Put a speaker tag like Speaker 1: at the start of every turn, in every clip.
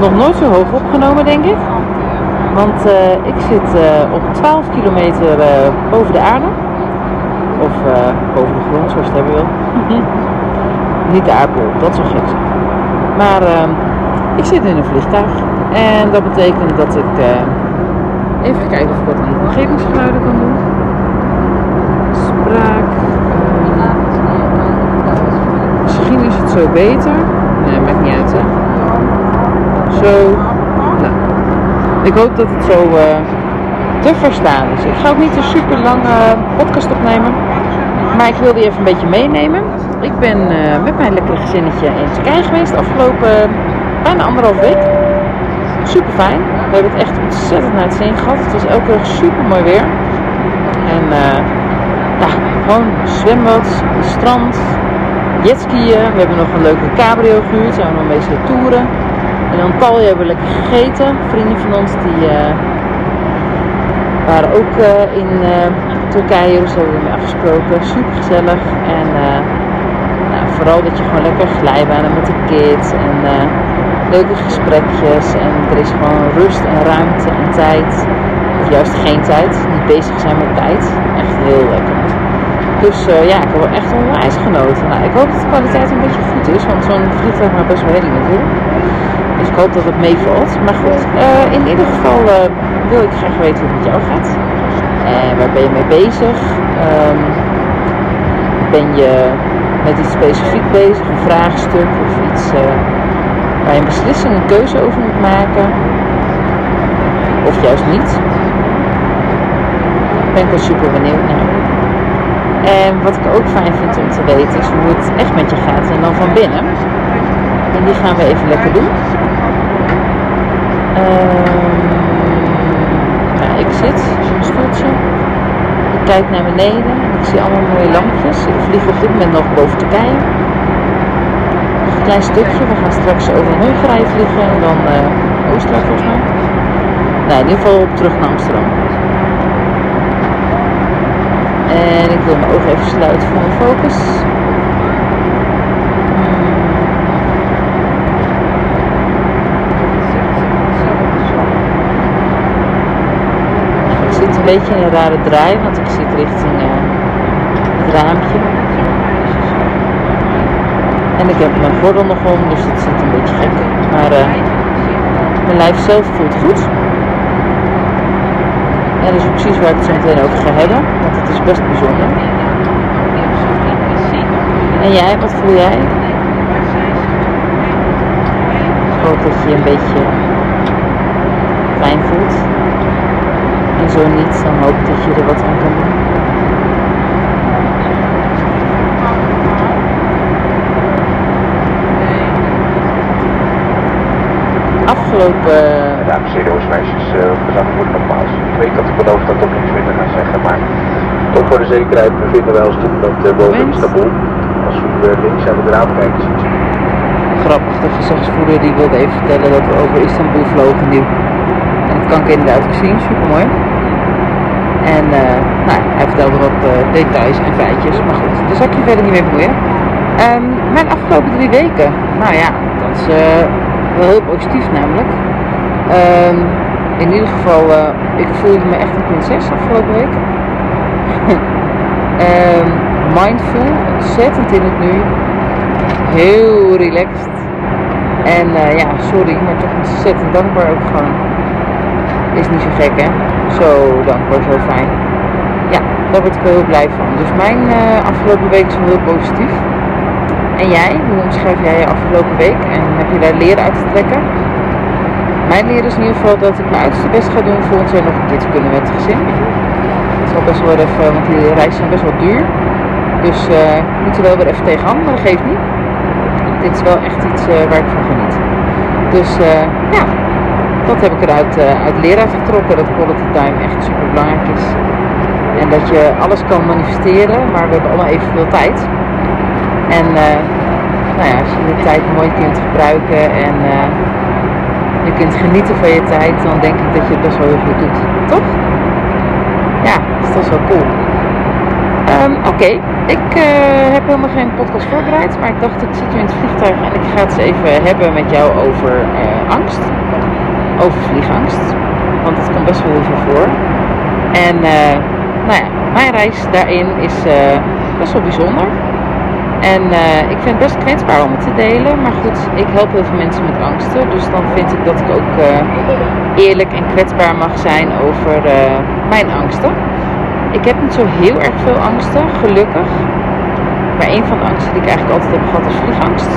Speaker 1: nog nooit zo hoog opgenomen, denk ik. Want uh, ik zit uh, op 12 kilometer boven de aarde. Of boven de grond, zoals je het hebben wil. Niet de aardbol, dat zou gek zijn. Maar ik zit in een vliegtuig. En dat betekent dat ik even kijken of ik wat aan omgevingsgeluiden kan doen. Spraak. misschien is het zo beter. Nee, maakt niet uit hè. Zo. Ik hoop dat het zo uh, te verstaan is. Ik ga ook niet een super lange podcast opnemen. Maar ik wilde je even een beetje meenemen. Ik ben uh, met mijn lekkere gezinnetje in Turkije geweest afgelopen bijna anderhalf week. Super fijn. We hebben het echt ontzettend naar het zin gehad. Het was elke dag super mooi weer. En uh, ja, gewoon zwembad, strand, jetskiën. We hebben nog een leuke cabrio gehuurd. Zijn we nog mee toeren. In Antalya hebben we lekker gegeten. Vrienden van ons die uh, waren ook uh, in uh, Turkije, dus hebben we mee afgesproken. Super gezellig. En nou, vooral dat je gewoon lekker glijbanen met de kids. En leuke gesprekjes. En er is gewoon rust en ruimte en tijd. Of juist geen tijd. Niet bezig zijn met tijd. Echt heel lekker. Dus uh, ja, ik heb wel echt onwijs genoten. Nou, ik hoop dat de kwaliteit een beetje goed is, want zo'n vliegtuig maar best wel helling natuurlijk. Dus ik hoop dat het meevalt. Maar goed, uh, in ieder geval uh, wil ik graag weten hoe het met jou gaat. En waar ben je mee bezig? Um, ben je met iets specifiek bezig, een vraagstuk of iets waar je een beslissing, een keuze over moet maken? Of juist niet? Ben ik wel super benieuwd naar. En wat ik ook fijn vind om te weten is hoe het echt met je gaat en dan van binnen. En die gaan we even lekker doen. Um, nou, ik zit op een stoeltje. Ik kijk naar beneden. Ik zie allemaal mooie lampjes. Ik vlieg op dit moment nog boven Turkije. Nog een klein stukje. We gaan straks over Hongarije vliegen en dan uh, Oostenrijk volgens mij. Nou, in ieder geval op terug naar Amsterdam. En ik wil mijn ogen even sluiten voor mijn focus. Ik zit een beetje in een rare draai, want ik zit richting uh, het raampje. En ik heb mijn gordel nog om, dus het zit een beetje gek. Maar uh, mijn lijf zelf voelt goed. En dat is precies waar ik het zo meteen over ga hebben, het is best bijzonder. En jij, wat voel jij? Ik hoop dat je je een beetje fijn voelt. En zo niet, dan hoop ik dat je er wat aan kan doen. Afgelopen
Speaker 2: dames en heren, jongens, meisjes, uh, bedankt voor de nogmaals. Ik weet dat ik beloofd dat ik niks minder ga zeggen, maar toch voor de zekerheid bevinden wij ons toen met uh, boven Istanbul. Als we uh, links aan de raam kijken, ziet u.
Speaker 1: Grappig, de gezagsvoerder die wilde even vertellen dat we over Istanbul vlogen nu. En dat kan ik inderdaad ook zien, super mooi. En uh, nou, hij vertelde wat uh, details en feitjes, maar goed, daar zal ik je verder niet mee bemoeien. Um, mijn afgelopen drie weken, nou ja, dat is wel heel positief namelijk. Um, in ieder geval, ik voelde me echt een prinses afgelopen week. Um, mindful, ontzettend in het nu. Heel relaxed. En uh, ja, sorry, maar toch ontzettend dankbaar ook gewoon. Is niet zo gek hè. Zo dankbaar, zo fijn. Ja, daar word ik wel heel blij van. Dus mijn uh, afgelopen week is wel heel positief. En jij, hoe omschrijf jij je afgelopen week? En heb je daar leren uit te trekken? Mijn leren is in ieder geval dat ik mijn uiterste best ga doen volgend jaar nog een keer te kunnen met het gezin. Al best wel even, want die reizen zijn best wel duur. Dus uh, ik moet er wel weer even tegenaan, maar dat geeft niet. Dit is wel echt iets uh, waar ik van geniet. Dus ja, dat heb ik eruit uit leraar getrokken, dat quality time echt super belangrijk is. En dat je alles kan manifesteren, maar we hebben allemaal evenveel tijd. En nou ja, als je de tijd mooi kunt gebruiken en je kunt genieten van je tijd, dan denk ik dat je het best wel heel goed doet. Toch? Ja, dat is wel cool. Um, Oké, ik uh, heb helemaal geen podcast voorbereid, maar ik dacht ik zit nu in het vliegtuig en ik ga het even hebben met jou over uh, angst. Over vliegangst. Want het komt best wel heel veel voor. En uh, nou ja, mijn reis daarin is best wel bijzonder. En ik vind het best kwetsbaar om het te delen. Maar goed, ik help heel veel mensen met angsten. Dus dan vind ik dat ik ook eerlijk en kwetsbaar mag zijn over mijn angsten. Ik heb niet zo heel erg veel angsten, gelukkig. Maar een van de angsten die ik eigenlijk altijd heb gehad is vliegangst.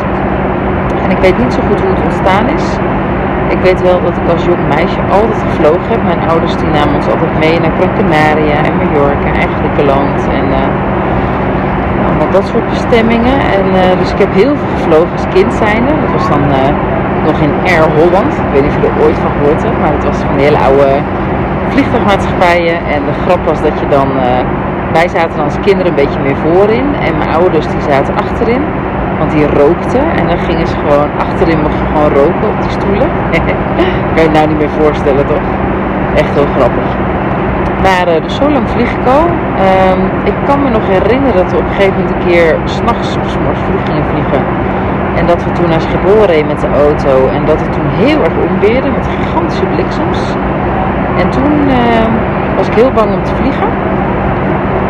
Speaker 1: En ik weet niet zo goed hoe het ontstaan is. Ik weet wel dat ik als jong meisje altijd gevlogen heb. Mijn ouders die namen ons altijd mee naar Gran Canaria en Mallorca en Griekenland. En allemaal dat soort bestemmingen. En, uh, dus ik heb heel veel gevlogen als kind zijnde. Dat was dan uh, nog in Air Holland. Ik weet niet of je er ooit van gehoord hebt. Maar dat was van een hele oude vliegtuigmaatschappijen. En de grap was dat je dan, uh, wij zaten als kinderen een beetje meer voorin. En mijn ouders die zaten achterin. Want die rookten. En dan gingen ze gewoon, achterin mocht gewoon roken op die stoelen. kan je nou niet meer voorstellen toch? Echt heel grappig. Maar uh, dus zo lang vlieg ik al. Um, ik kan me nog herinneren dat we op een gegeven moment een keer s'nachts s'morgens vroeg gingen vliegen. En dat we toen naar Schiphol reden met de auto. En dat het toen heel erg omweerde met gigantische bliksems. En toen uh, was ik heel bang om te vliegen.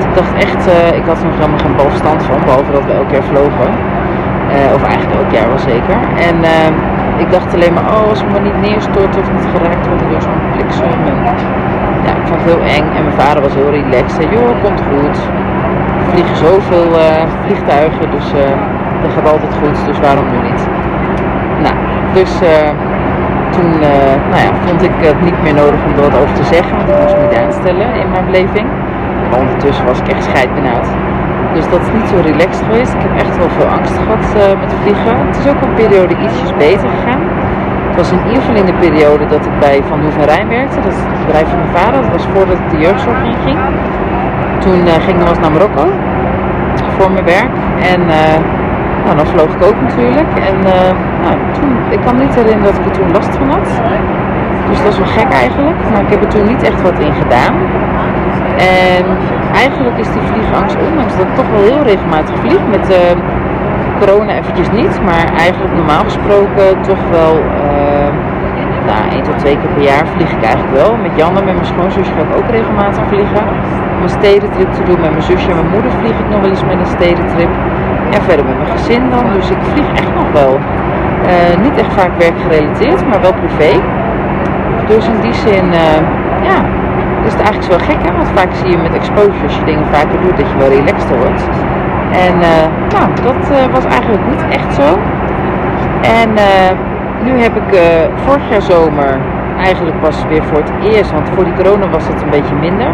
Speaker 1: Ik dacht echt, uh, ik had er nog helemaal geen balverstand van, behalve dat we elk jaar vlogen. Uh, of eigenlijk elk jaar wel zeker. En ehm, ik dacht alleen maar, oh, als we maar niet neerstorten of niet geraakt worden door zo'n bliksem. Ja, ik vond het heel eng. En mijn vader was heel relaxed. Zei, joh, komt goed. Er vliegen zoveel uh, vliegtuigen, dus dat gaat altijd goed. Dus waarom nu niet? Nou, dus toen uh, nou ja, vond ik het niet meer nodig om er wat over te zeggen, want ik moest me niet aanstellen in mijn beleving. Maar ondertussen was ik echt scheidbenauwd. Dus dat is niet zo relaxed geweest. Ik heb echt wel veel angst gehad met vliegen. Het is ook een periode ietsjes beter gegaan. Was in ieder in de periode dat ik bij Van Hoef en Rijn werkte. Dat is het bedrijf van mijn vader. Dat was voordat ik de jeugdzorg ging. Toen uh, ging ik nog eens naar Marokko voor mijn werk. En nou, dan vloog ik ook natuurlijk. En uh, nou, toen, ik kan me niet herinneren dat ik er toen last van had. Dus dat is wel gek eigenlijk. Maar ik heb er toen niet echt wat in gedaan. En eigenlijk is die vliegangst, ondanks dat ik toch wel heel regelmatig vlieg, met corona eventjes niet, maar eigenlijk normaal gesproken toch wel nou, 1 tot 2 keer per jaar vlieg ik eigenlijk wel. Met Janne, met mijn schoonzusje ga ik ook regelmatig vliegen. Om een stedentrip te doen met mijn zusje en mijn moeder vlieg ik nog wel eens met een stedentrip. En verder met mijn gezin dan. Dus ik vlieg echt nog wel. Uh, niet echt vaak werkgerelateerd, maar wel privé. Dus in die zin, uh, ja, is het eigenlijk wel gek hè. Want vaak zie je met exposure, als je dingen vaker doet, dat je wel relaxter wordt. En uh, nou, dat was eigenlijk niet echt zo. En nu heb ik vorig jaar zomer eigenlijk pas weer voor het eerst, want voor die corona was het een beetje minder.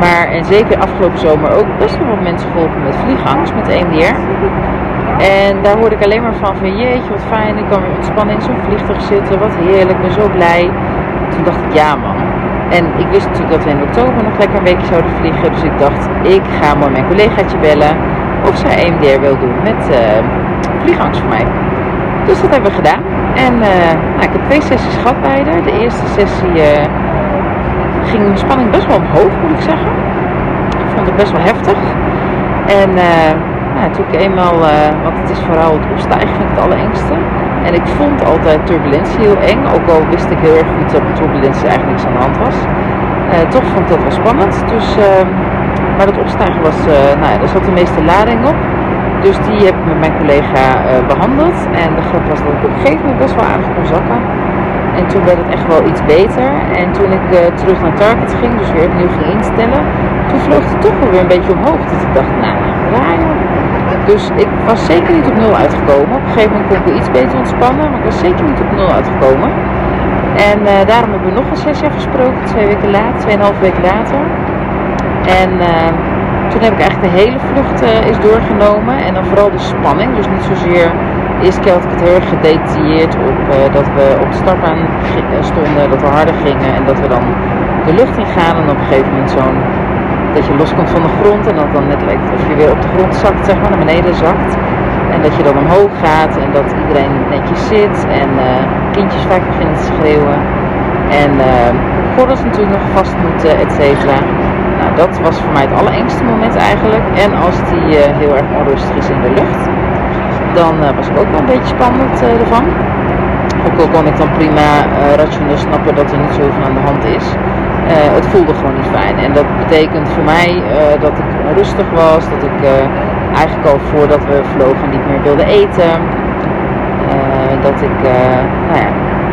Speaker 1: Maar en zeker afgelopen zomer ook best wel wat mensen geholpen met vliegangst, met EMDR. En daar hoorde ik alleen maar van van jeetje wat fijn, ik kan weer ontspannen in zo'n vliegtuig zitten, wat heerlijk, ik ben zo blij. Toen dacht ik ja man. En ik wist natuurlijk dat we in oktober nog lekker een weekje zouden vliegen. Dus ik dacht ik ga maar mijn collegaatje bellen of zij EMDR wil doen met uh, vliegangst voor mij. Dus dat hebben we gedaan. En nou, ik heb twee sessies gehad bij haar. De eerste sessie uh, ging mijn spanning best wel omhoog, moet ik zeggen. Ik vond het best wel heftig. En nou, toen ik eenmaal, uh, want het is vooral het opstijgen ik het allerengste. En ik vond altijd turbulentie heel eng, ook al wist ik heel erg goed dat turbulentie eigenlijk niks aan de hand was. Toch vond ik dat wel spannend. Dus, ehm, maar het opstijgen was, nou ja, daar zat de meeste lading op. Dus die heb ik met mijn collega behandeld. En de grap was dat ik op een gegeven moment best wel aardig kon zakken. En toen werd het echt wel iets beter. En toen ik uh, terug naar Target ging, dus weer opnieuw ging instellen, toen vloog het toch wel weer een beetje omhoog. Dus ik dacht, nou, raar Dus ik was zeker niet op nul uitgekomen. Op een gegeven moment kon ik weer iets beter ontspannen, maar ik was zeker niet op nul uitgekomen. En uh, daarom hebben we nog een sessie afgesproken, twee weken later, tweeënhalf weken later. En toen heb ik eigenlijk de hele vlucht is doorgenomen. En dan vooral de spanning, dus niet zozeer De eerste keer ik het heel erg gedetailleerd op dat we op de startbaan stonden, dat we harder gingen en dat we dan de lucht in gaan en op een gegeven moment zo'n dat je loskomt van de grond en dat dan net lijkt of je weer op de grond zakt, zeg maar, naar beneden zakt. En dat je dan omhoog gaat en dat iedereen netjes zit en kindjes vaak beginnen te schreeuwen. En uh, gordels natuurlijk nog vast moeten, et cetera. Dat was voor mij het allerengste moment eigenlijk. En als die uh, heel erg onrustig is in de lucht, dan was ik ook wel een beetje spannend ervan. Ook al kon ik dan prima rationeel snappen dat er niet zoveel aan de hand is. het voelde gewoon niet fijn. En dat betekent voor mij dat ik onrustig was, dat ik eigenlijk al voordat we vlogen niet meer wilde eten. Dat ik nou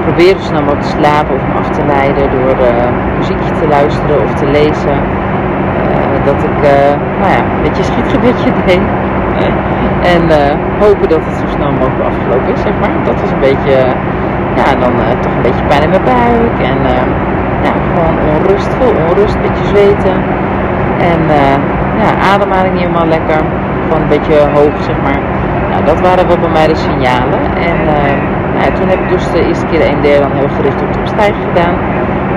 Speaker 1: probeerde snel mogelijk te slapen of me af te leiden door muziekje te luisteren of te lezen. Dat ik nou ja, een beetje schietgebedje deed. en hopen dat het zo snel mogelijk afgelopen is, zeg maar. Dat was een beetje, ja, dan toch een beetje pijn in mijn buik. En ja, gewoon onrust, veel onrust, een beetje zweten. En ja, ademhaling niet helemaal lekker gewoon een beetje hoog, zeg maar. Nou, dat waren wel bij mij de signalen. En nou, toen heb ik dus de eerste keer de EMD dan heel gericht op de opstijgen gedaan.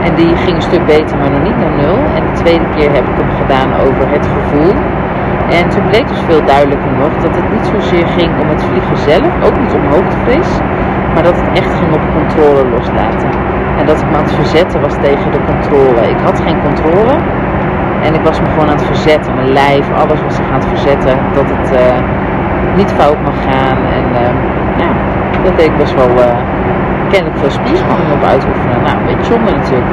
Speaker 1: En die ging een stuk beter, maar nog niet naar nul. En de tweede keer heb ik hem gedaan over het gevoel. En toen bleek dus veel duidelijker nog dat het niet zozeer ging om het vliegen zelf, ook niet om hoogtevrees, maar dat het echt ging op controle loslaten. En dat ik me aan het verzetten was tegen de controle. Ik had geen controle, en ik was me gewoon aan het verzetten. Mijn lijf, alles was zich aan het verzetten. Dat het uh, niet fout mag gaan. En uh, ja, dat deed ik best wel uh, kennelijk veel spierspanning op uitoefenen. Nou, een beetje zonde natuurlijk.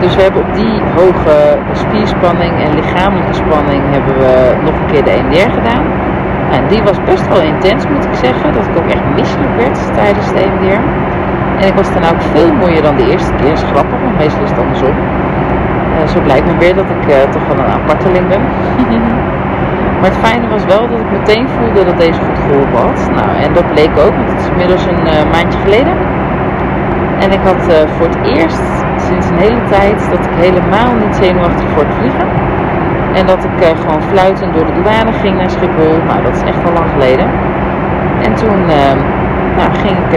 Speaker 1: Dus we hebben op die hoge spierspanning en lichamelijke spanning hebben we nog een keer de EMDR gedaan. En die was best wel intens moet ik zeggen. Dat ik ook echt misselijk werd tijdens de EMDR. En ik was daarna ook veel mooier dan de eerste keer. Dat is grappig, want meestal is het andersom. Uh, zo blijkt me weer dat ik uh, toch wel een aparteling ben. maar het fijne was wel dat ik meteen voelde dat deze goed geholpen had. Nou, en dat bleek ook, want het is inmiddels een uh, maandje geleden. En ik had voor het eerst sinds een hele tijd dat ik helemaal niet zenuwachtig voor het vliegen. En dat ik gewoon fluitend door de douane ging naar Schiphol. Nou, dat is echt al lang geleden. En toen nou, ging ik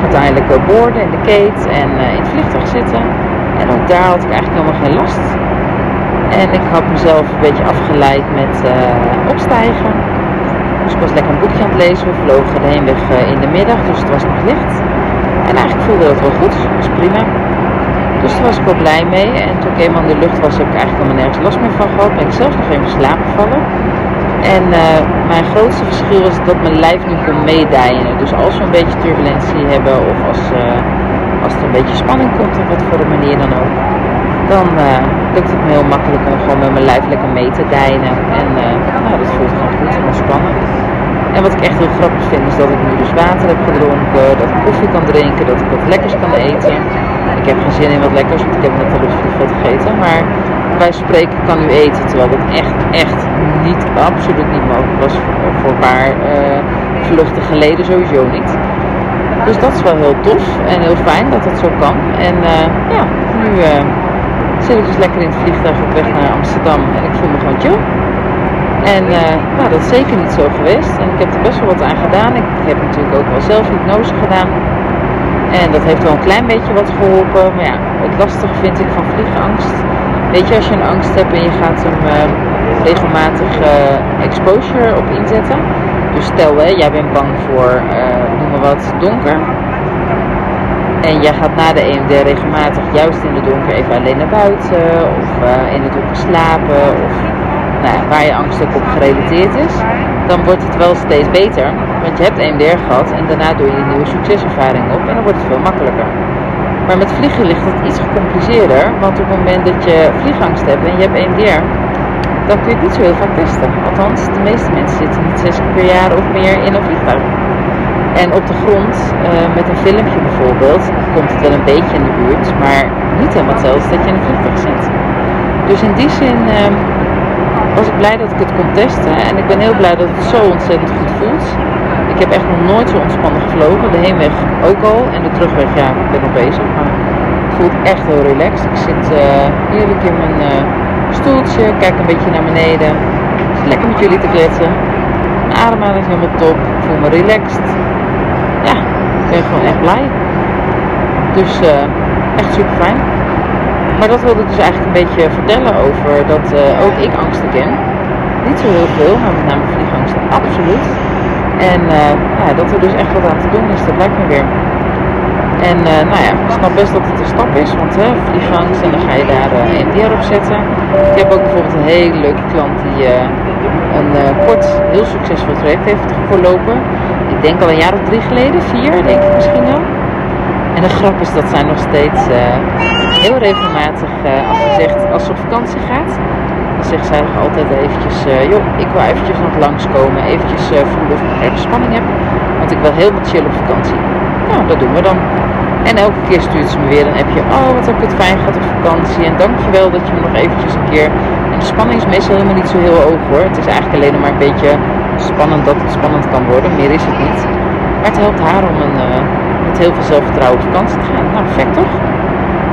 Speaker 1: uiteindelijk boorden in de kate en in het vliegtuig zitten. En ook daar had ik eigenlijk helemaal geen last. En ik had mezelf een beetje afgeleid met opstijgen. Dus ik was lekker een boekje aan het lezen. We vlogen de heenweg in de middag, dus het was nog licht. En eigenlijk voelde dat wel goed, dat was prima. Dus daar was ik wel blij mee. En toen ik eenmaal in de lucht was, heb ik eigenlijk helemaal nergens last meer van gehad. Ben ik zelfs nog even slapen gevallen. En uh, mijn grootste verschil is dat mijn lijf nu kon meedijnen. Dus als we een beetje turbulentie hebben of als als er een beetje spanning komt op wat voor manier dan ook, dan uh, lukt het me heel makkelijk om gewoon met mijn lijf lekker mee te dijnen. En nou, dat voelt gewoon goed en ontspannen. En wat ik echt heel grappig vind is dat ik nu dus water heb gedronken, dat ik koffie kan drinken, dat ik wat lekkers kan eten. Ik heb geen zin in wat lekkers, want ik heb net al veel gegeten. Maar wij spreken kan nu eten, terwijl dat echt, echt niet, absoluut niet mogelijk was voor, een paar uh, vluchten geleden sowieso niet. Dus dat is wel heel tof en heel fijn dat dat zo kan. En uh, ja, nu uh, zit ik dus lekker in het vliegtuig op weg naar Amsterdam en ik voel me gewoon chill. En nou, dat is zeker niet zo geweest. En ik heb er best wel wat aan gedaan. Ik heb natuurlijk ook wel zelf hypnose gedaan. En dat heeft wel een klein beetje wat geholpen. Maar ja, het lastige vind ik van vliegangst. Weet je, als je een angst hebt en je gaat hem regelmatig exposure op inzetten. Dus stel, hè, jij bent bang voor wat donker. En jij gaat na de EMD regelmatig juist in de donker even alleen naar buiten of uh, in het donker slapen of nou waar je angst ook op gerelateerd is. Dan wordt het wel steeds beter, want je hebt EMDR gehad en daarna doe je een nieuwe succeservaring op en dan wordt het veel makkelijker. Maar met vliegen ligt het iets gecompliceerder, want op het moment dat je vliegangst hebt en je hebt EMDR, dan kun je het niet zo heel vaak testen. Althans, de meeste mensen zitten niet zes keer per jaar of meer in een vliegtuig. En op de grond, uh, met een filmpje bijvoorbeeld, komt het wel een beetje in de buurt, maar niet helemaal hetzelfde dat je in een vliegtuig zit. Dus in die zin uh, was ik blij dat ik het kon testen en ik ben heel blij dat het zo ontzettend goed voelt. Ik heb echt nog nooit zo ontspannen gevlogen, de heenweg ook al en de terugweg, ja, ik ben nog bezig, maar het voelt echt heel relaxed. Ik zit uh, heerlijk in mijn eh, stoeltje, kijk een beetje naar beneden, lekker met jullie te kletsen. Mijn ademhaling is helemaal top voel me relaxed. Ja, ik ben gewoon echt blij. Dus echt super fijn. Maar dat wilde ik dus eigenlijk een beetje vertellen over dat ook ik angsten ken. Niet zo heel veel, maar met name vliegangsten absoluut. En ja, dat er dus echt wat aan te doen is, dat lijkt me weer. En uh, nou ja, ik snap best dat het een stap is, want hè, vliegangst en dan ga je daar eh, NDR op zetten. Ik heb ook bijvoorbeeld een hele leuke klant die een kort, heel succesvol traject heeft voorlopen. Ik denk al een jaar of drie geleden, vier denk ik misschien wel. En de grap is dat zij nog steeds heel regelmatig, als ze zegt, als ze op vakantie gaat, dan zegt zij altijd eventjes, joh, ik wil eventjes nog langskomen, eventjes voelen of ik ergens spanning heb, want ik wil helemaal chill op vakantie. Nou, dat doen we dan. En elke keer stuurt ze me weer een appje. Oh, wat heb ik het fijn gehad op vakantie. En dankjewel dat je me nog eventjes een keer... En de spanning is meestal helemaal niet zo heel hoog hoor. Het is eigenlijk alleen maar een beetje spannend dat het spannend kan worden. Meer is het niet. Maar het helpt haar om een, uh, met heel veel zelfvertrouwen op vakantie te gaan. Nou, perfect toch?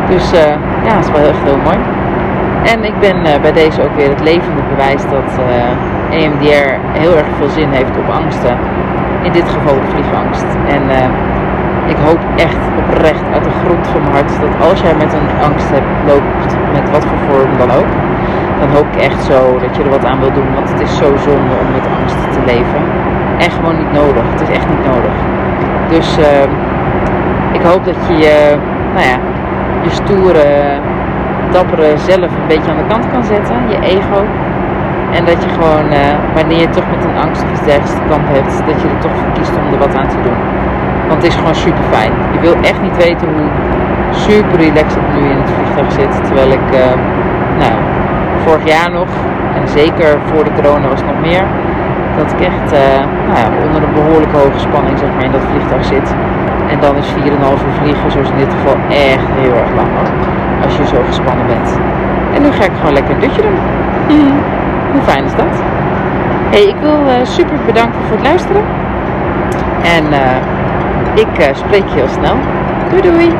Speaker 1: Dus uh, ja, dat is wel echt heel mooi. En ik ben uh, bij deze ook weer het levende bewijs dat EMDR heel erg veel zin heeft op angsten. In dit geval op vliegangst. En ik hoop echt oprecht uit de grond van mijn hart dat als jij met een angst hebt, loopt, met wat voor vorm dan ook, dan hoop ik echt zo dat je er wat aan wil doen. Want het is zo zonde om met angst te leven. En gewoon niet nodig. Het is echt niet nodig. Dus uh, ik hoop dat je je, nou ja, je stoere, dappere zelf een beetje aan de kant kan zetten. Je ego. En dat je gewoon, uh, wanneer je toch met een angst of iets te kamp hebt, dat je er toch voor kiest om er wat aan te doen. Want het is gewoon super fijn. Je wil echt niet weten hoe super relaxed ik nu in het vliegtuig zit. Terwijl ik, uh, nou, vorig jaar nog, en zeker voor de corona was het nog meer, dat ik echt uh, nou ja, onder een behoorlijke hoge spanning zeg maar, in dat vliegtuig zit. En dan is 4,5 uur vliegen, zoals in dit geval, echt heel erg lang hoor. Als je zo gespannen bent. En nu ga ik gewoon lekker een dutje doen. Hoe fijn is dat? Hey, ik wil uh, super bedanken voor het luisteren. En uh, ik uh, spreek je heel snel. Doei doei!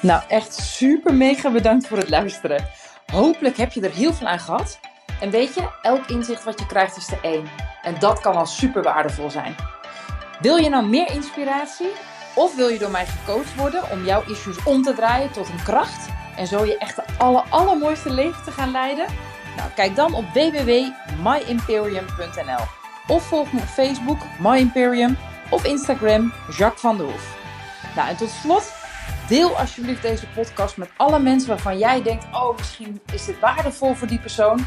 Speaker 3: Nou, echt super mega bedankt voor het luisteren. Hopelijk heb je er heel veel aan gehad. En weet je, elk inzicht wat je krijgt is er één. En dat kan al super waardevol zijn. Wil je nou meer inspiratie? Of wil je door mij gecoacht worden om jouw issues om te draaien tot een kracht? En zo je echt de aller, allermooiste leven te gaan leiden? Nou, kijk dan op www.myimperium.nl of volg me op Facebook, My Imperium, of Instagram, Jacques van der Hoef. Nou, en tot slot, deel alsjeblieft deze podcast met alle mensen waarvan jij denkt, oh, misschien is dit waardevol voor die persoon.